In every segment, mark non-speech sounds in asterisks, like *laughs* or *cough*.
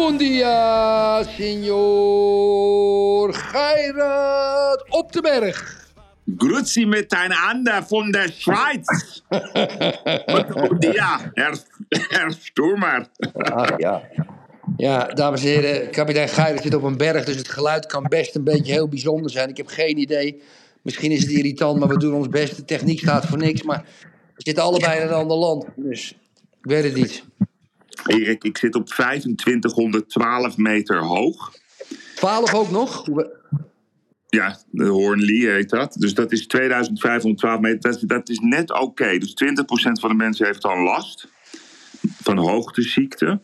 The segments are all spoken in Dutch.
Bom dia, signor Geirat op de berg. Grüezi miteinander von der Schweiz. *laughs* ja, Herr, Herr Sturmer. Ach ja. Ja, dames en heren, kapitein Geirat zit op een berg, dus het geluid kan best een beetje heel bijzonder zijn. Ik heb geen idee. Misschien is het irritant, maar we doen ons best. De techniek staat voor niks, maar we zitten allebei in een ander land. Dus ik weet het niet. Erik, ik zit op 2512 meter hoog. 12 ook nog? Ja, de Hornlee heet dat. Dus dat is 2512 meter. Dat is, dat is net oké. Dus 20% van de mensen heeft dan last van hoogteziekte.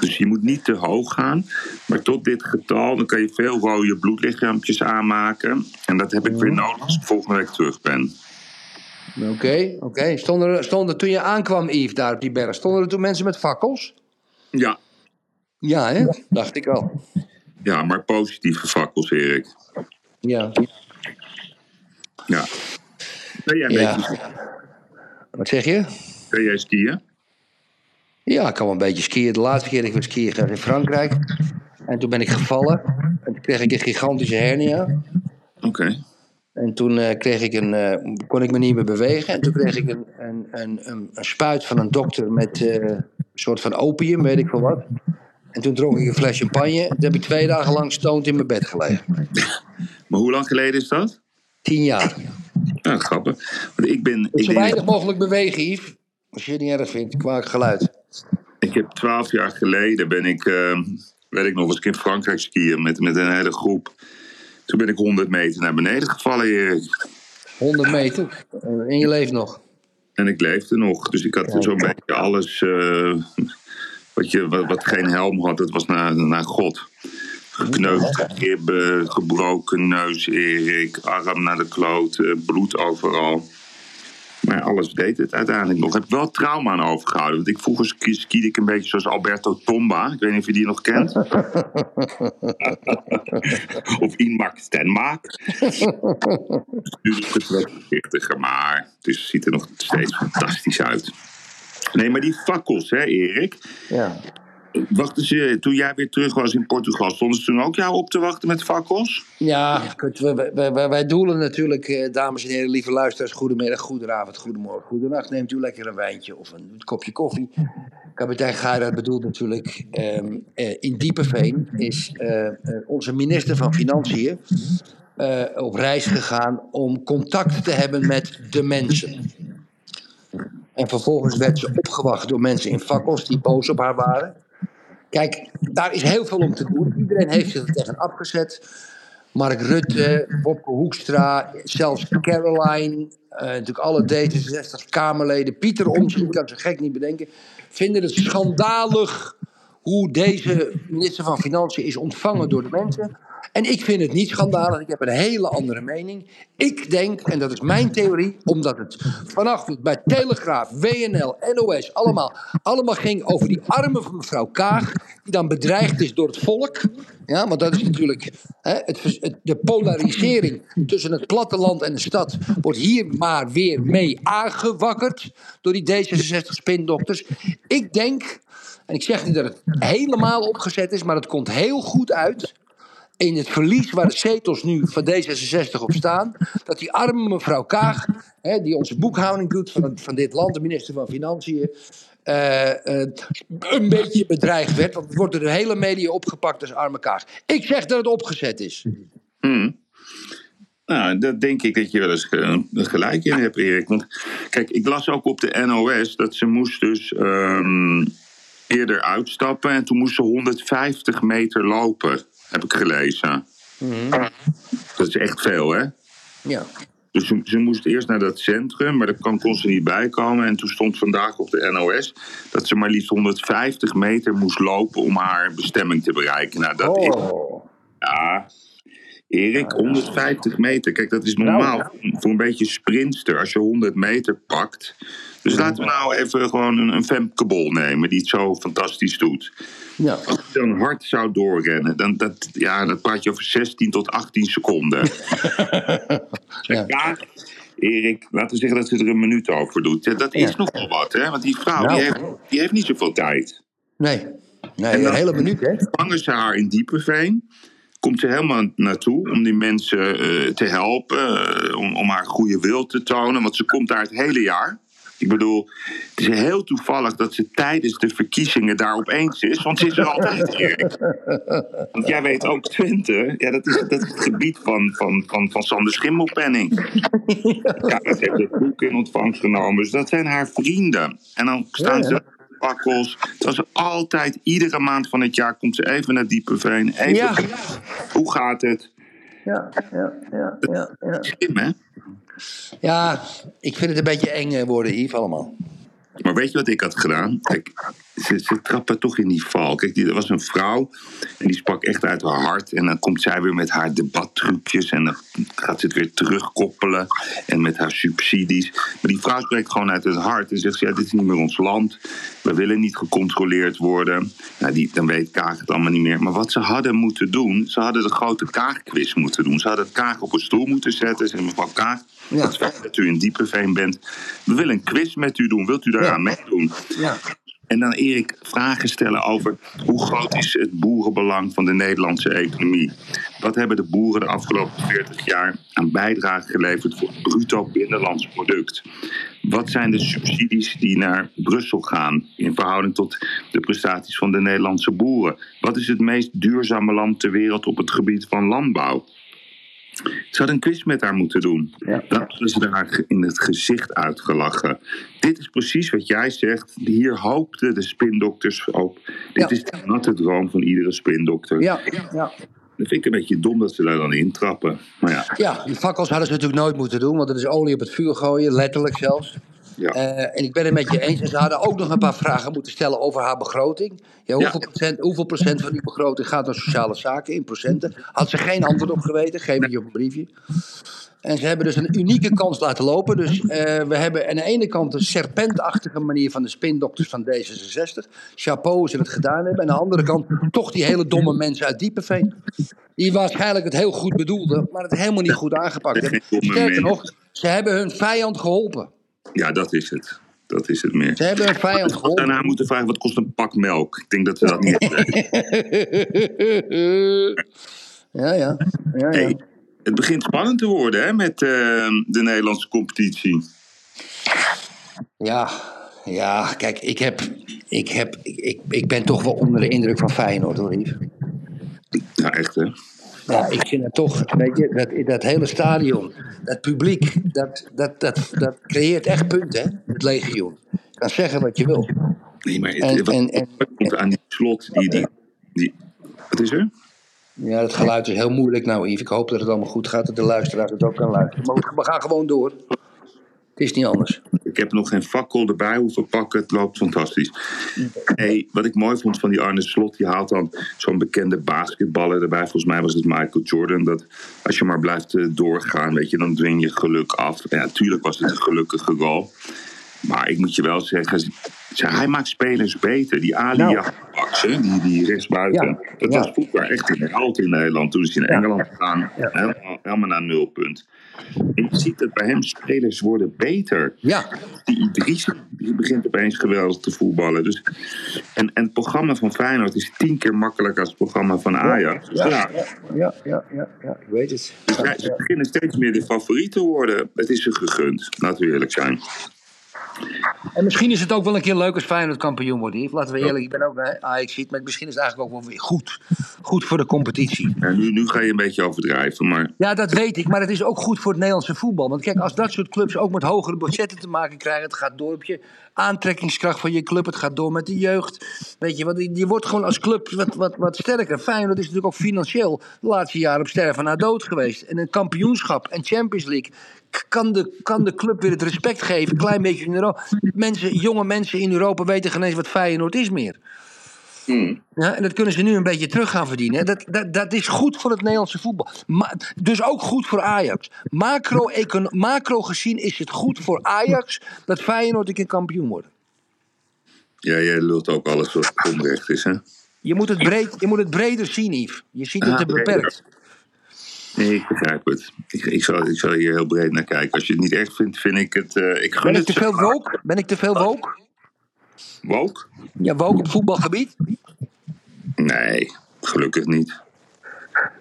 Dus je moet niet te hoog gaan. Maar tot dit getal, dan kan je veel rode bloedlichaampjes aanmaken. En dat heb ik weer nodig als ik volgende week terug ben. Oké, oké. Stonden, er, stonden toen je aankwam, Yves, daar op die berg, stonden er toen mensen met fakkels? Ja, Ja, hè? Dacht ik al. ja maar positieve fakkels, Erik. Ja. Ja. Ben jij, een ja. beetje, Wat zeg je? ben jij skiën? Ja, ik kan wel een beetje skiën. De laatste keer dat ik weer skiën ging was in Frankrijk. En toen ben ik gevallen. En toen kreeg ik een gigantische hernia. Oké. En toen eh, kreeg ik een, eh, kon ik me niet meer bewegen. En toen kreeg ik een, een, een, een, een spuit van een dokter met eh, een soort van opium, weet ik veel wat. En toen dronk ik een fles champagne. Toen heb ik twee dagen lang stoned in mijn bed gelegen. Maar hoe lang geleden is dat? Tien jaar. Ja, grappig. Want ik ben. Ik, zo denk- weinig mogelijk bewegen, Yves. Als je het niet erg vindt, qua geluid. ik heb twaalf jaar geleden ben ik, eh, weet ik nog, ik in Frankrijk skiën met, met een hele groep. Toen ben ik 100 meter naar beneden gevallen, Erik. 100 meter. En je leeft nog. En ik leefde nog. Dus ik had zo'n beetje alles eh, wat, je, wat, wat geen helm had, dat was naar, naar God. Gekneusde ribben, gebroken neus, Erik, arm naar de kloot, eh, bloed overal. Maar alles deed het uiteindelijk nog. Ik heb wel trauma aan overgehouden. Want ik vroeger ski- skiede ik een beetje zoals Alberto Tomba. Ik weet niet of je die nog kent. *laughs* of Inmak Stenmaak. Nu is *laughs* het wat voorzichtiger, maar het ziet er nog steeds fantastisch uit. Nee, maar die fakkels, hè, Erik. Ja. Wacht eens, eh, toen jij weer terug was in Portugal, stonden ze toen ook jou op te wachten met fakkels? Ja, we- wij doelen natuurlijk, eh, dames en heren, lieve luisteraars, goedemiddag, goedenavond, goedemorgen, goedenacht. Neemt u lekker een wijntje of een kopje koffie. Kapitein Geirat bedoelt natuurlijk, ehm, eh, in Diepeveen is onze minister van Financiën op reis gegaan om contact te hebben met de mensen. En vervolgens werd ze opgewacht door mensen in fakkels die boos op haar waren. Kijk, daar is heel veel om te doen. Iedereen heeft zich er tegen afgezet. Mark Rutte, Bobke Hoekstra, zelfs Caroline, eh, natuurlijk alle D66-Kamerleden, Pieter Omtzigt, kan ze gek niet bedenken, vinden het schandalig hoe deze minister van Financiën is ontvangen door de mensen. En ik vind het niet schandalig, ik heb een hele andere mening. Ik denk, en dat is mijn theorie, omdat het vanaf bij Telegraaf, WNL, NOS, allemaal, allemaal ging over die armen van mevrouw Kaag, die dan bedreigd is door het volk. Ja, want dat is natuurlijk hè, het- de polarisering tussen het platteland en de stad, wordt hier maar weer mee aangewakkerd door die D66-spindokters. Ik denk, en ik zeg niet dat het helemaal opgezet is, maar het komt heel goed uit in het verlies waar de zetels nu van D66 op staan, dat die arme mevrouw Kaag, hè, die onze boekhouding doet van, van dit land, de minister van Financiën, eh, eh, een beetje bedreigd werd. Want het wordt door de hele media opgepakt als arme Kaag. Ik zeg dat het opgezet is. Nou, dat denk ik dat je wel eens ge- gelijk in hebt, Erik. Want kijk, ik las ook op de NOS dat ze moest dus ehm, eerder uitstappen. En toen moest ze 150 meter lopen, heb ik gelezen. Dat is echt veel, hè? Ja. Dus ze, ze moest eerst naar dat centrum, maar daar kon, kon ze niet bij komen. En toen stond vandaag op de NOS dat ze maar liefst 150 meter moest lopen om haar bestemming te bereiken. Nou, dat is. Oh. Ja. Erik, 150 meter. Kijk, dat is normaal Nou, voor een beetje sprinter als je 100 meter pakt. Dus laten we nou even gewoon een, een Femke Bol nemen die het zo fantastisch doet. Ja. Als je dan hard zou doorrennen, dan, dat, ja, dan praat je over 16 tot 18 seconden. *laughs* Ja. Ja, Erik, laten we zeggen dat ze er een minuut over doet. Ja, dat is nogal wat, hè? Want die vrouw Nou. die heeft, die heeft niet zoveel tijd. Nee. Nee, En dan- een hele minuut, hè? Vangen ze haar in Diepenveen. Komt ze helemaal naartoe om die mensen eh, te helpen. eh, om, om haar goede wil te tonen. Want ze komt daar het hele jaar. Ik bedoel, het is heel toevallig dat ze tijdens de verkiezingen daar opeens is. Want ze is er altijd, Erik. Want jij weet ook, Twente, ja, dat, is, dat is het gebied van, van, van, van Sander Schimmelpenning. *laughs* Ja, dat heeft het boek in ontvangst genomen. Dus dat zijn haar vrienden. En dan staan Ja, ja. ze pakkels. Terwijl ze altijd, iedere maand van het jaar, komt ze even naar Diepenveen. Even, Ja. hoe gaat het? Ja, ja, ja, ja, ja. Slim, hè? Ja, ik vind het een beetje eng eh, worden, Yves, allemaal. Maar weet je wat ik had gedaan? Kijk, ze, ze trappen toch in die val. Kijk, die, er was een vrouw en die sprak echt uit haar hart. En dan komt zij weer met haar debattrucjes en dan gaat ze het weer terugkoppelen. En met haar subsidies. Maar die vrouw spreekt gewoon uit het hart en zegt ze, ja, dit is niet meer ons land. We willen niet gecontroleerd worden. Nou, die, dan weet Kaag het allemaal niet meer. Maar wat ze hadden moeten doen, ze hadden de grote Kaag-quiz moeten doen. Ze hadden Kaag op een stoel moeten zetten. Ze mevrouw Kaag, Ja. het feit dat u in Diepeveen bent. We willen een quiz met u doen. Wilt u daaraan Ja. meedoen? Ja. En dan Erik vragen stellen over hoe groot is het boerenbelang van de Nederlandse economie? Wat hebben de boeren de afgelopen 40 jaar aan bijdrage geleverd voor het bruto binnenlands product? Wat zijn de subsidies die naar Brussel gaan in verhouding tot de prestaties van de Nederlandse boeren? Wat is het meest duurzame land ter wereld op het gebied van landbouw? Ze hadden een quiz met haar moeten doen. Ja. Dat hadden ze haar in het gezicht uitgelachen. Dit is precies wat jij zegt. Hier hoopten de spindokters op. Dit Ja. is de natte droom van iedere spindokter. Ja, ja. Dat vind ik een beetje dom dat ze daar dan intrappen. Maar ja, ja, die fakkels hadden ze natuurlijk nooit moeten doen, want dat is olie op het vuur gooien, letterlijk zelfs. Ja. Eh, en ik ben het met je eens. En ze hadden ook nog een paar vragen moeten stellen over haar begroting. Ja, hoeveel, Ja. Procent, hoeveel procent van die begroting gaat naar sociale zaken in procenten? Had ze geen antwoord op geweten, geef ik je op een briefje. En ze hebben dus een unieke kans laten lopen. Dus eh, we hebben aan de ene kant een serpentachtige manier van de spindokters van D66. Chapeau ze het gedaan hebben. En aan de andere kant toch die hele domme mensen uit Diepenveen. Die waarschijnlijk het heel goed bedoelden, maar het helemaal niet goed aangepakt hebben. Sterker nog, ze hebben hun vijand geholpen. Ja, dat is het. Dat is het meer. Ze hebben hun vijand geholpen. daarna moeten vragen wat kost een pak melk. Ik denk dat ze dat niet weten. *laughs* ja, ja. ja, ja. Hey, het begint spannend te worden hè, met eh, de Nederlandse competitie. Ja, ja, kijk, ik, heb, ik, heb, ik, ik, ik ben toch wel onder de indruk van Feyenoord, hoor, Yves. Ja, echt hè. Ja, ik vind het toch, weet je, dat, dat hele stadion, dat publiek, dat, dat, dat, dat creëert echt punten, hè, het legioen. Je kan zeggen wat je wil. Nee, maar het, En- wat en- en- komt aan die slot, die, die, die... Wat is er? Ja, het geluid is heel moeilijk nou, Yves. Ik hoop dat het allemaal goed gaat, dat de luisteraar het ook kan luisteren. Maar we gaan gewoon door. Het is niet anders. Ik heb nog geen fakkel erbij hoeven pakken. Het loopt fantastisch. Hey, wat ik mooi vond van die Arne Slot, die haalt dan zo'n bekende basketballer erbij. Volgens mij was het Michael Jordan. Dat als je maar blijft eh, doorgaan, weet je, dan dwing je geluk af. Ja, natuurlijk was het een gelukkige goal. Maar ik moet je wel zeggen, ze- hij maakt spelers beter. Die Ali Nou. Die, die rechtsbuiten. Ja, Dat ja. was vroeger echt een held in Nederland. Toen is hij naar Engeland gegaan, helemaal, helemaal naar nulpunt. En je ziet dat bij hem spelers worden beter. Ja, Die Idris die begint opeens geweldig te voetballen. Dus, en, en het programma van Feyenoord is tien keer makkelijker als het programma van Ajax. Ja, ja, ja, ja, ja, ik weet het. dus ze beginnen steeds meer de favoriet te worden. Het is ze gegund, laten we eerlijk zijn. En misschien is het ook wel een keer leuk als Feyenoord kampioen wordt, Yves. Laten we eerlijk, ik ben ook ajax ziet, maar misschien is het eigenlijk ook wel weer goed. Goed voor de competitie. Nu, nu ga je een beetje overdrijven, maar Ja, dat weet ik, maar het is ook goed voor het Nederlandse voetbal. Want kijk, als dat soort clubs ook met hogere budgetten te maken krijgen, het gaat door op je aantrekkingskracht van je club, het gaat door met de jeugd. Weet je, want je wordt gewoon als club wat, wat, wat sterker. Feyenoord is natuurlijk ook financieel de laatste jaren op sterven na dood geweest. En een kampioenschap en Champions League kan de, kan de club weer het respect geven. Een klein beetje in Europa. Mensen, jonge mensen in Europa weten geen eens wat Feyenoord is meer. Hmm. Ja, en dat kunnen ze nu een beetje terug gaan verdienen. Dat, dat, dat is goed voor het Nederlandse voetbal. Ma- dus ook goed voor Ajax. Macro, macro gezien is het goed voor Ajax dat Feyenoord een keer kampioen wordt. Ja, jij lult ook alles wat onrecht is, hè? Je moet het, breed, je moet het breder zien, Yves. Je ziet het Ah, te beperkt. Nee, ik begrijp het. Ik, ik, zal, ik zal hier heel breed naar kijken. Als je het niet echt vindt, vind ik het... eh, ik gun Ben ik te veel woke? Ben ik te veel woke? Woke? Ja, woke op voetbalgebied? Nee, gelukkig niet.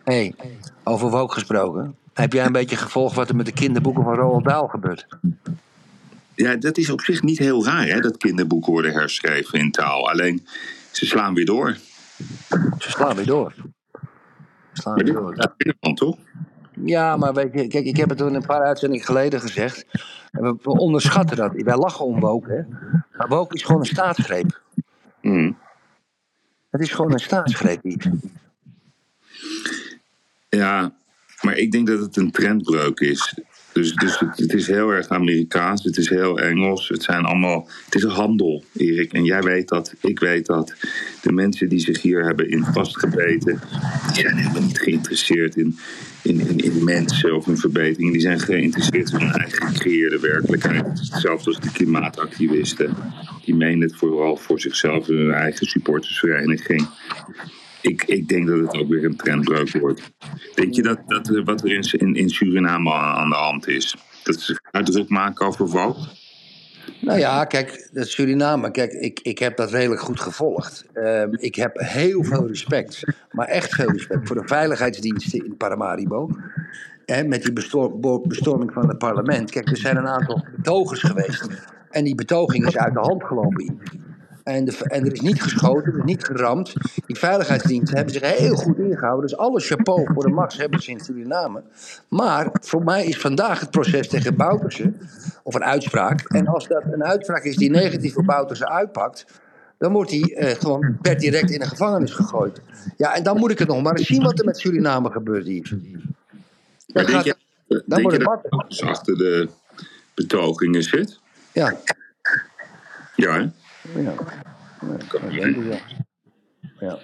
Hé, hey, over woke gesproken. Heb jij een beetje gevolgd wat er met de kinderboeken van Roald Dahl gebeurt? Ja, dat is op zich niet heel raar, hè, dat kinderboeken worden herschreven in taal. Alleen, ze slaan weer door. Ze slaan weer door. Toch? Ja, maar weet je, kijk, ik heb het toen een paar uitzendingen geleden gezegd. En We, we onderschatten dat. Wij lachen om woke, hè. Maar woke is gewoon een staatsgreep. Mm. Het is gewoon een staatsgreep, Yves. Ja, maar ik denk dat het een trendbreuk is. Dus, dus het, is heel erg Amerikaans, het is heel Engels. Het zijn allemaal. Het is een handel, Erik. En jij weet dat, ik weet dat. De mensen die zich hier hebben in vastgebeten, die zijn helemaal niet geïnteresseerd in, in, in, in mensen of in verbeteringen. Die zijn geïnteresseerd in hun eigen gecreëerde werkelijkheid. Zelfs als de klimaatactivisten. Die menen het vooral voor zichzelf en hun eigen supportersvereniging. Ik, ik denk dat het ook weer een trendbreuk wordt. Denk je dat, dat wat er in, in, in Suriname aan de hand is? Dat ze uitdruk maken over woke? Nou ja, kijk, dat Suriname, kijk, ik, ik heb dat redelijk goed gevolgd. Ehm, ik heb heel veel respect, maar echt veel respect voor de veiligheidsdiensten in Paramaribo. En met die bestorming van het parlement. Kijk, er zijn een aantal betogers geweest. En die betoging is uit de hand gelopen. En, de, en er is niet geschoten, er is niet geramd. Die veiligheidsdiensten hebben zich heel goed ingehouden. Dus alle chapeau voor de max hebben ze in Suriname. Maar voor mij is vandaag het proces tegen Bouterse, of een uitspraak. En als dat een uitspraak is die negatief voor Bouterse uitpakt, dan wordt hij eh, gewoon per direct in de gevangenis gegooid. Ja, en dan moet ik het nog maar eens zien wat er met Suriname gebeurt hier. Maar denk gaat- je, dan denk wordt je het dat achter de betogingen zit? Ja, Ja, hè? Ja. ja, ja.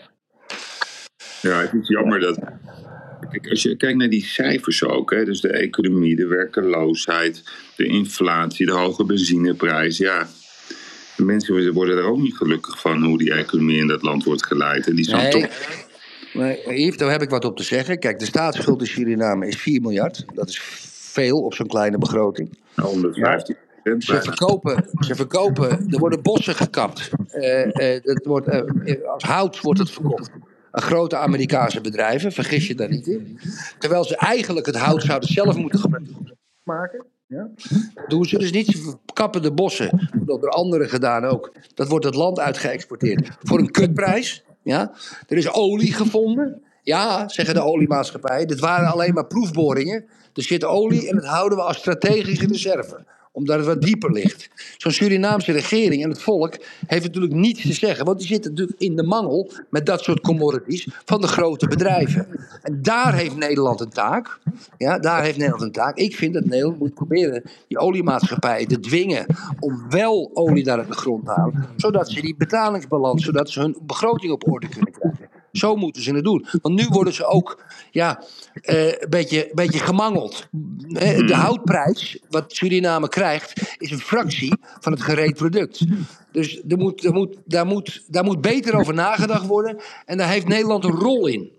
Ja, het is jammer dat. Kijk, als je kijkt naar die cijfers ook, hè, dus de economie, de werkeloosheid, de inflatie, de hoge benzineprijs, ja. De mensen worden er ook niet gelukkig van hoe die economie in dat land wordt geleid. En die zijn Nee, toch. nee, Yves, daar heb ik wat op te zeggen. Kijk, de staatsschuld in Suriname is 4 miljard. Dat is veel op zo'n kleine begroting. 115 Ze verkopen, ze verkopen, er worden bossen gekapt. Eh, eh, het wordt, eh, als hout wordt het verkocht. Aan grote Amerikaanse bedrijven, vergis je daar niet in. Terwijl ze eigenlijk het hout zouden zelf moeten gebruiken. Maken. Ja? Dat doen ze dus niet. Ze kappen de bossen. Dat door anderen gedaan ook. Dat wordt het land uitgeëxporteerd. Voor een kutprijs. Ja? Er is olie gevonden. Ja, zeggen de oliemaatschappijen. Dit waren alleen maar proefboringen. Er zit olie en dat houden we als strategische reserve omdat het wat dieper ligt. Zo'n Surinaamse regering en het volk heeft natuurlijk niets te zeggen. Want die zitten natuurlijk in de mangel met dat soort commodities van de grote bedrijven. En daar heeft Nederland een taak. Ja, daar heeft Nederland een taak. Ik vind dat Nederland moet proberen die oliemaatschappijen te dwingen om wel olie naar de grond te halen. Zodat ze die betalingsbalans, zodat ze hun begroting op orde kunnen krijgen. Zo moeten ze het doen. Want nu worden ze ook ja, eh, een beetje, een beetje gemangeld. De houtprijs, wat Suriname krijgt, is een fractie van het gereed product. Dus er moet, er moet, daar, moet, daar moet beter over nagedacht worden. En daar heeft Nederland een rol in.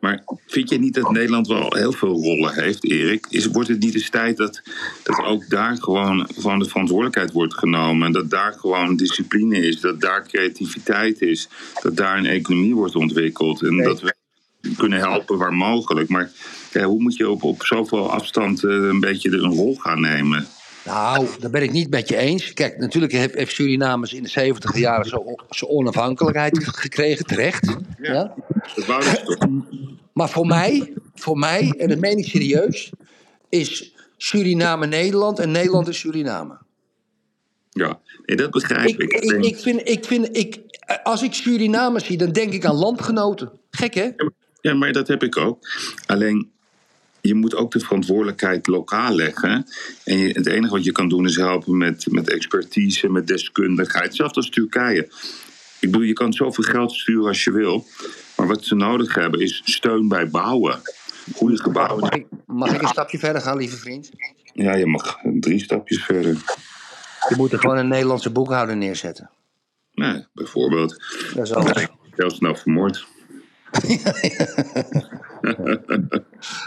Maar vind je niet dat Nederland wel heel veel rollen heeft, Erik? Is, wordt het niet eens tijd dat, dat ook daar gewoon, gewoon de verantwoordelijkheid wordt genomen? Dat daar gewoon discipline is, dat daar creativiteit is, dat daar een economie wordt ontwikkeld en dat we kunnen helpen waar mogelijk. Maar ja, hoe moet je op, op zoveel afstand eh, een beetje een rol gaan nemen? Nou, daar ben ik niet met je eens. Kijk, natuurlijk heeft, heeft Suriname in de 70 jaren zo- zijn onafhankelijkheid gekregen, terecht. Ja? Dat ze toch? Maar voor mij, voor mij, en dat meen ik serieus, is Suriname Nederland en Nederland is Suriname. Ja, nee, dat begrijp Ik, ik. ik, ik vind, ik vind ik, als ik Suriname zie, dan denk ik aan landgenoten. Gek hè? Ja, maar dat heb ik ook. Alleen, je moet ook de verantwoordelijkheid lokaal leggen. En je, het enige wat je kan doen is helpen met, met expertise, met deskundigheid. Zelfs als Turkije. Ik bedoel, je kan zoveel geld sturen als je wil. Maar wat ze nodig hebben is steun bij bouwen. Goede gebouwen. Mag ik, mag ik een stapje verder gaan, lieve vriend? Ja, je mag drie stapjes verder. Je moet er gewoon een Nederlandse boekhouder neerzetten. Nee, bijvoorbeeld. Dat is alles. Heel snel vermoord.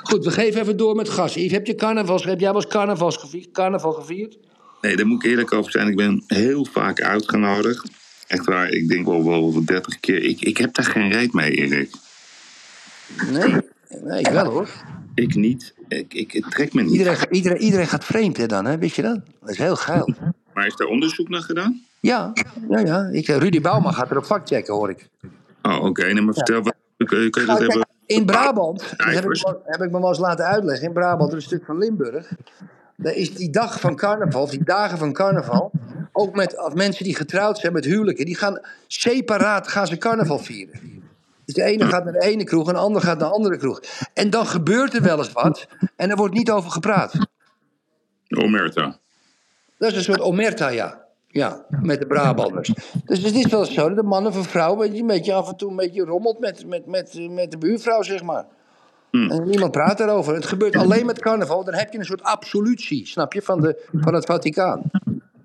Goed, we geven even door met gas. Yves, heb, je carnavals, heb jij wel eens carnavals gevierd, carnaval gevierd? Nee, daar moet ik eerlijk over zijn. Ik ben heel vaak uitgenodigd. Echt waar, ik denk wel wel 30 keer. Ik, ik heb daar geen reet mee, Erik. Nee, nee ik wel hoor. Ik niet. Ik, ik, het trekt me niet. Iedereen, iedereen, iedereen gaat vreemd hè, dan, hè? weet je dat? Dat is heel geil. Maar is daar onderzoek naar gedaan? Ja, ja, ja. Ik, eh, Rudy Bouwman gaat erop factchecken, hoor ik. Oh, oké. Nee, maar vertel, wat, kun, je- kun je dat Nou, even... kijk, in Brabant, dat heb ik, Cijfers? wel- heb ik me wel eens laten uitleggen, in Brabant, een stuk van Limburg. Daar is die dag van carnaval, of die dagen van carnaval, ook met als mensen die getrouwd zijn met huwelijken, die gaan separaat gaan ze carnaval vieren. Dus de ene gaat naar de ene kroeg en de ander gaat naar de andere kroeg. En dan gebeurt er wel eens wat en er wordt niet over gepraat. Omerta. Dat is een soort omerta, ja. Ja, met de Brabanders. Dus het is wel zo dat de man of een vrouw een beetje, af en toe een beetje rommelt met, met, met, met de buurvrouw, zeg maar. En niemand praat daarover. Het gebeurt alleen met carnaval. Dan heb je een soort absolutie, snap je, van, de, van het Vaticaan.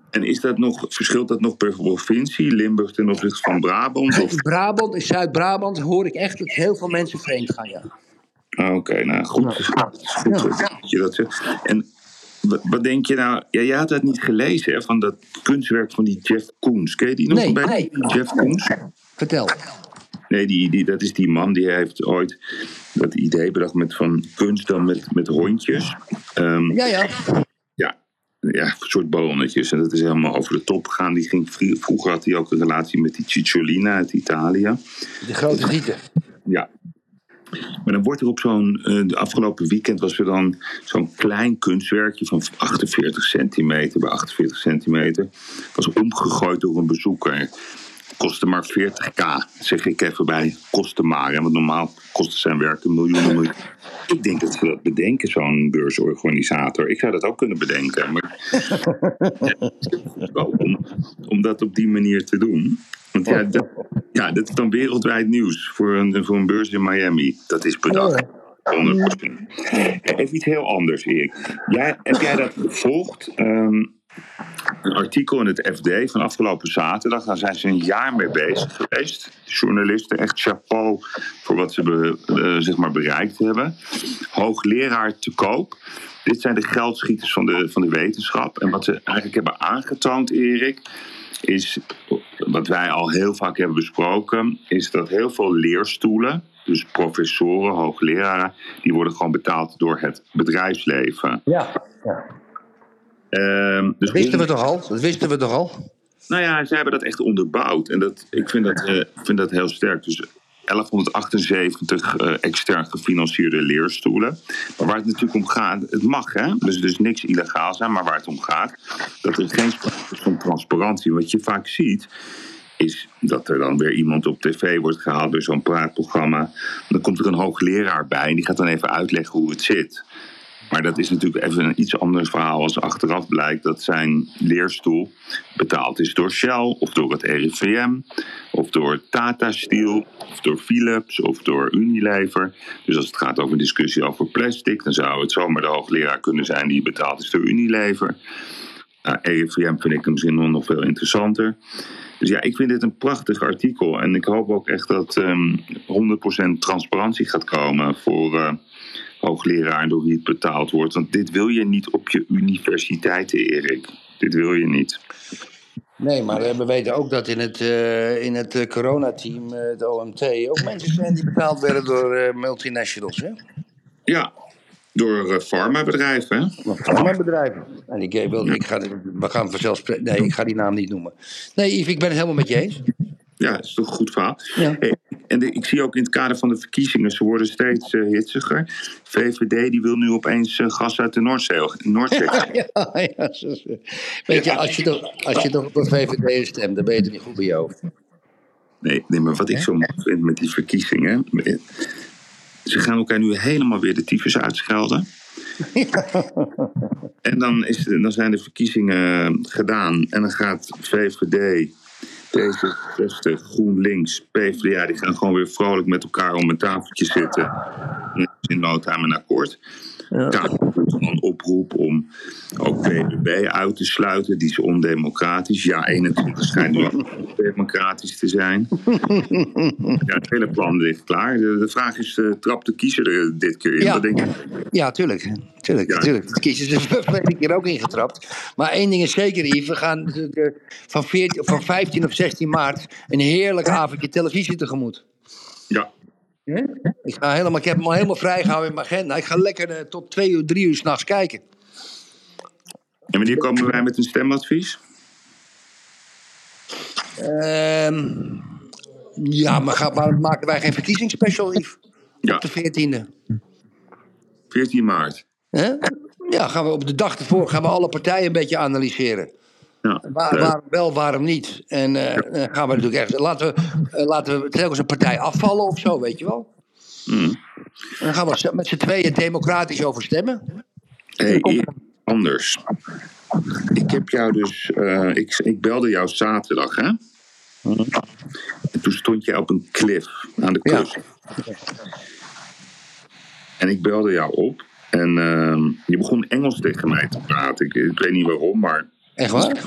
En is dat nog, verschilt dat nog per provincie? Limburg ten opzichte van Brabant? Of... *laughs* Brabant, in Zuid-Brabant, hoor ik echt dat heel veel mensen vreemd gaan, ja. Ah, Oké, nou goed. Goed dat je dat zegt. En wat, denk je nou? Ja, jij had dat niet gelezen, hè? Van dat kunstwerk van die Jeff Koons. Ken je die nog? Nee, bij nee. Jeff Koons? Vertel. Nee, die, die, dat is die man die heeft ooit dat idee bedacht met van kunst dan met, met hondjes. Ehm, Ja, ja. ja, ja, een soort ballonnetjes. En dat is helemaal over de top gegaan. Die ging, vroeger had hij ook een relatie met die Cicciolina uit Italië. De grote gieten. Ja. Maar dan wordt er op zo'n. eh, de afgelopen weekend was er dan zo'n klein kunstwerkje van 48 centimeter bij 48 centimeter. Was omgegooid door een bezoeker. Kostte maar 40k, zeg ik even bij. Kostte maar. hè, Want normaal kostte zijn werk een miljoen. Ik denk dat ze dat bedenken, zo'n beursorganisator. Ik zou dat ook kunnen bedenken. Maar *laughs* ja, om, om dat op die manier te doen. Want ja, dat, ja, dat is dan wereldwijd nieuws voor een, voor een beurs in Miami. Dat is bedacht. 100%. Even iets heel anders, Erik. Jij, heb jij dat gevolgd? Ehm, een artikel in het FD van afgelopen zaterdag. Daar zijn ze een jaar mee bezig geweest. De journalisten, echt chapeau voor wat ze be- eh, zeg maar bereikt hebben. Hoogleraar te koop. Dit zijn de geldschieters van de, van de wetenschap. En wat ze eigenlijk hebben aangetoond, Erik, is wat wij al heel vaak hebben besproken, is dat heel veel leerstoelen, dus professoren, hoogleraren, die worden gewoon betaald door het bedrijfsleven. Ja. ja. Ehm, dus Dat wisten we toch al? Dat wisten we toch al? Nou ja, zij hebben dat echt onderbouwd. En dat, ik vind dat, eh, ik vind dat heel sterk. Dus 1178 eh, extern gefinancierde leerstoelen. Maar waar het natuurlijk om gaat, het mag hè, dus, dus niks illegaal zijn, maar waar het om gaat, dat er geen sprake is van transparantie. Wat je vaak ziet, is dat er dan weer iemand op tv wordt gehaald door zo'n praatprogramma. Dan komt er een hoogleraar bij en die gaat dan even uitleggen hoe het zit. Maar dat is natuurlijk even een iets ander verhaal als achteraf blijkt dat zijn leerstoel betaald is door Shell of door het RIVM of door Tata Steel of door Philips of door Unilever. Dus als het gaat over discussie over plastic, dan zou het zomaar de hoogleraar kunnen zijn die betaald is door Unilever. RIVM vind ik misschien nog veel interessanter. Dus ja, ik vind dit een prachtig artikel. En ik hoop ook echt dat ehm 100% transparantie gaat komen voor eh, hoogleraar en door wie het betaald wordt. Want dit wil je niet op je universiteiten, Erik. Dit wil je niet. Nee, maar we weten ook dat in het, eh, in het eh, coronateam, eh, het OMT, ook mensen zijn die betaald werden door multinationals. Hè? Ja, door farmabedrijven. hè? Maar bedrijven. En ik, wil, ik ga, we gaan vanzelfsprekend. Nee, ik ga die naam niet noemen. Nee, Yves, ik ben het helemaal met je eens. Ja, dat is toch een goed verhaal. Ja. Hey, en de- ik zie ook in het kader van de verkiezingen, ze worden steeds eh, hitsiger. VVD die wil nu opeens eh, gas uit de Noordzee. Noordzee. Ja, *laughs* ja, zo. Weet je, als je toch, als je toch op een VVD stemt, dan ben je toch niet goed bij je hoofd. Nee, nee, maar wat ik zo mooi vind met die verkiezingen. ze gaan elkaar nu helemaal weer de tyfus uitschelden. *laughs* En dan, is, dan zijn de verkiezingen gedaan. En dan gaat VVD, D66, GroenLinks, PvdA... die gaan gewoon weer vrolijk met elkaar om een tafeltje zitten. En in no time een akkoord. Ja. Een oproep om ook BBB uit te sluiten. Die is ondemocratisch. Ja, 21 schijnt nu democratisch te zijn. *laughs* Ja, het hele plan ligt klaar. De, de vraag is, uh, trapt de kiezer er dit keer in? Ja, denk je? ja tuurlijk. Tuurlijk, Ja. tuurlijk. De kiezers is er verleden keer ook ingetrapt. Maar één ding is zeker, Yves. We gaan natuurlijk, eh, van, 14, van 15 of 16 maart een heerlijk avondje televisie tegemoet. Ja? Ik, ga helemaal, ik heb hem al helemaal vrijgehouden in mijn agenda. Ik ga lekker eh, tot twee uur, drie uur s'nachts kijken. en wanneer komen wij met een stemadvies? Ehm, ja, maar, ga, maar maken wij geen verkiezingsspecial, Yves? Ja, Op de 14e. 14 maart. Hè? Ja, gaan we op de dag ervoor gaan we alle partijen een beetje analyseren. Ja. Waar, waarom wel, waarom niet? En dan gaan we natuurlijk echt. Laten we, eh, laten we telkens een partij afvallen of zo, weet je wel? Mm. En dan gaan we met z'n tweeën democratisch over stemmen. Hey, anders. Ik heb jou dus. eh, ik, ik belde jou zaterdag, hè? En toen stond jij op een cliff aan de Ja. kust. En ik belde jou op. En ehm, je begon Engels tegen mij te praten. Ik, ik weet niet waarom, maar. Echt waar?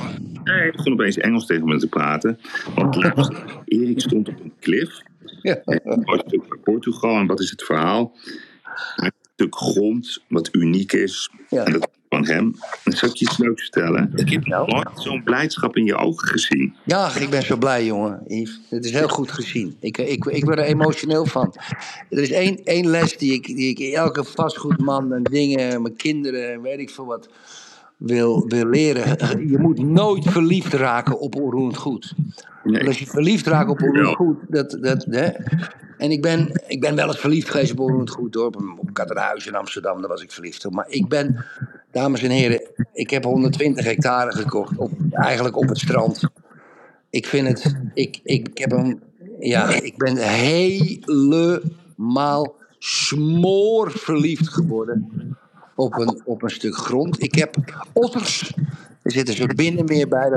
Nee, je begon opeens Engels tegen me te praten. Want *laughs* Erik stond op een cliff. Ja. Naar Portugal. En wat is het verhaal? Hij heeft een stuk grond wat uniek is. Ja. En dat is van hem. En zal ik je iets leuks vertellen? Ik heb nooit zo'n blijdschap in je ogen gezien. Ja, ik ben zo blij, jongen. Yves. Het is heel goed gezien. Ik, ik, ik ben er emotioneel van. Er is één, één les die ik, die ik elke vastgoedman en dingen, mijn kinderen, en weet ik veel wat, wil, wil leren. *laughs* Je moet nooit verliefd raken op onroerend goed. Nee. als je verliefd raakt op onroerend goed, dat, dat, hè. En ik ben, ik ben wel eens verliefd geweest op onroerend goed hoor. Op, Katerhuis in Amsterdam, daar was ik verliefd op. Maar ik ben, dames en heren, ik heb 120 hectare gekocht. Op, eigenlijk op het strand. Ik vind het, ik, ik heb hem, ja, ik ben helemaal smoorverliefd geworden op een, op een stuk grond. Ik heb otters, er zitten zo binnenmeer bij,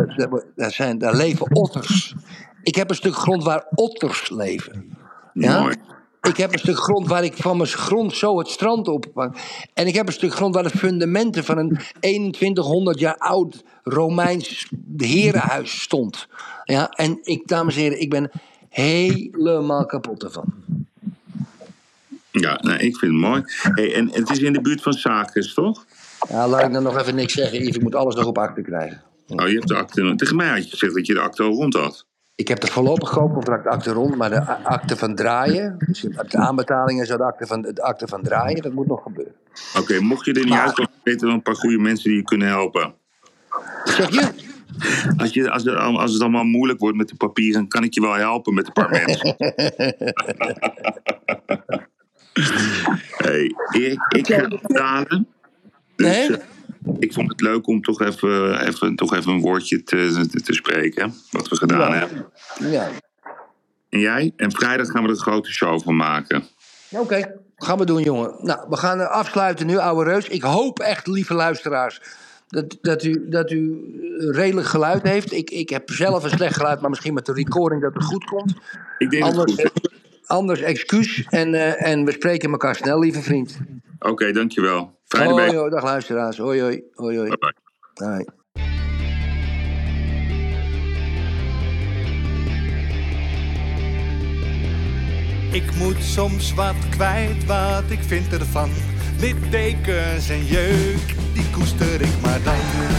daar, zijn, daar leven otters. Ik heb een stuk grond waar otters leven. Ja? Mooi. Ik heb een stuk grond waar ik van mijn grond zo het strand op. En ik heb een stuk grond waar de fundamenten van een 2100 jaar oud Romeins herenhuis stond. Ja, en ik, dames en heren, ik ben helemaal kapot ervan. Ja, ik vind het mooi. Hey, en het is in de buurt van Zakers, toch? Ja, laat ik dan nog even niks zeggen, Yves. Ik moet alles nog op akte krijgen. Oh, je hebt de akte. Tegen mij had je gezegd dat je de akte al rond had. Ik heb de voorlopig koopcontract akte rond, maar de akte van draaien, dus de aanbetalingen, zo de akte van, de akte van draaien, dat moet nog gebeuren. Oké, mocht je er niet Maar- uitkomen, weten we een paar goede mensen die je kunnen helpen. Zeg je? Als, je, als, het, als het allemaal moeilijk wordt met de papieren, kan ik je wel helpen met een paar *laughs* mensen. Hey, Erik, ik ga betalen. Dus Nee? eh, ik vond het leuk om toch even, even, toch even een woordje te, te, te spreken. Wat we gedaan Ja. hebben. Ja. En jij? En vrijdag gaan we er een grote show van maken. Oké, gaan we doen, jongen. Nou, we gaan eh, afsluiten nu, ouwe reus. Ik hoop echt, lieve luisteraars, dat, dat, u, dat u eh, redelijk geluid heeft. Ik, ik heb zelf een slecht geluid, maar misschien met de recording dat het goed komt. Ik denk het goed. Anders excuus. En, eh, en we spreken elkaar snel, lieve vriend. Oké, dankjewel. Fijne week. hoi, dag luisteraars. Hoi, hoi. Hoi, hoi. Bye bye. Hoi. Ik moet soms wat kwijt, wat ik vind ervan. Littekens en jeuk, die koester ik maar dan.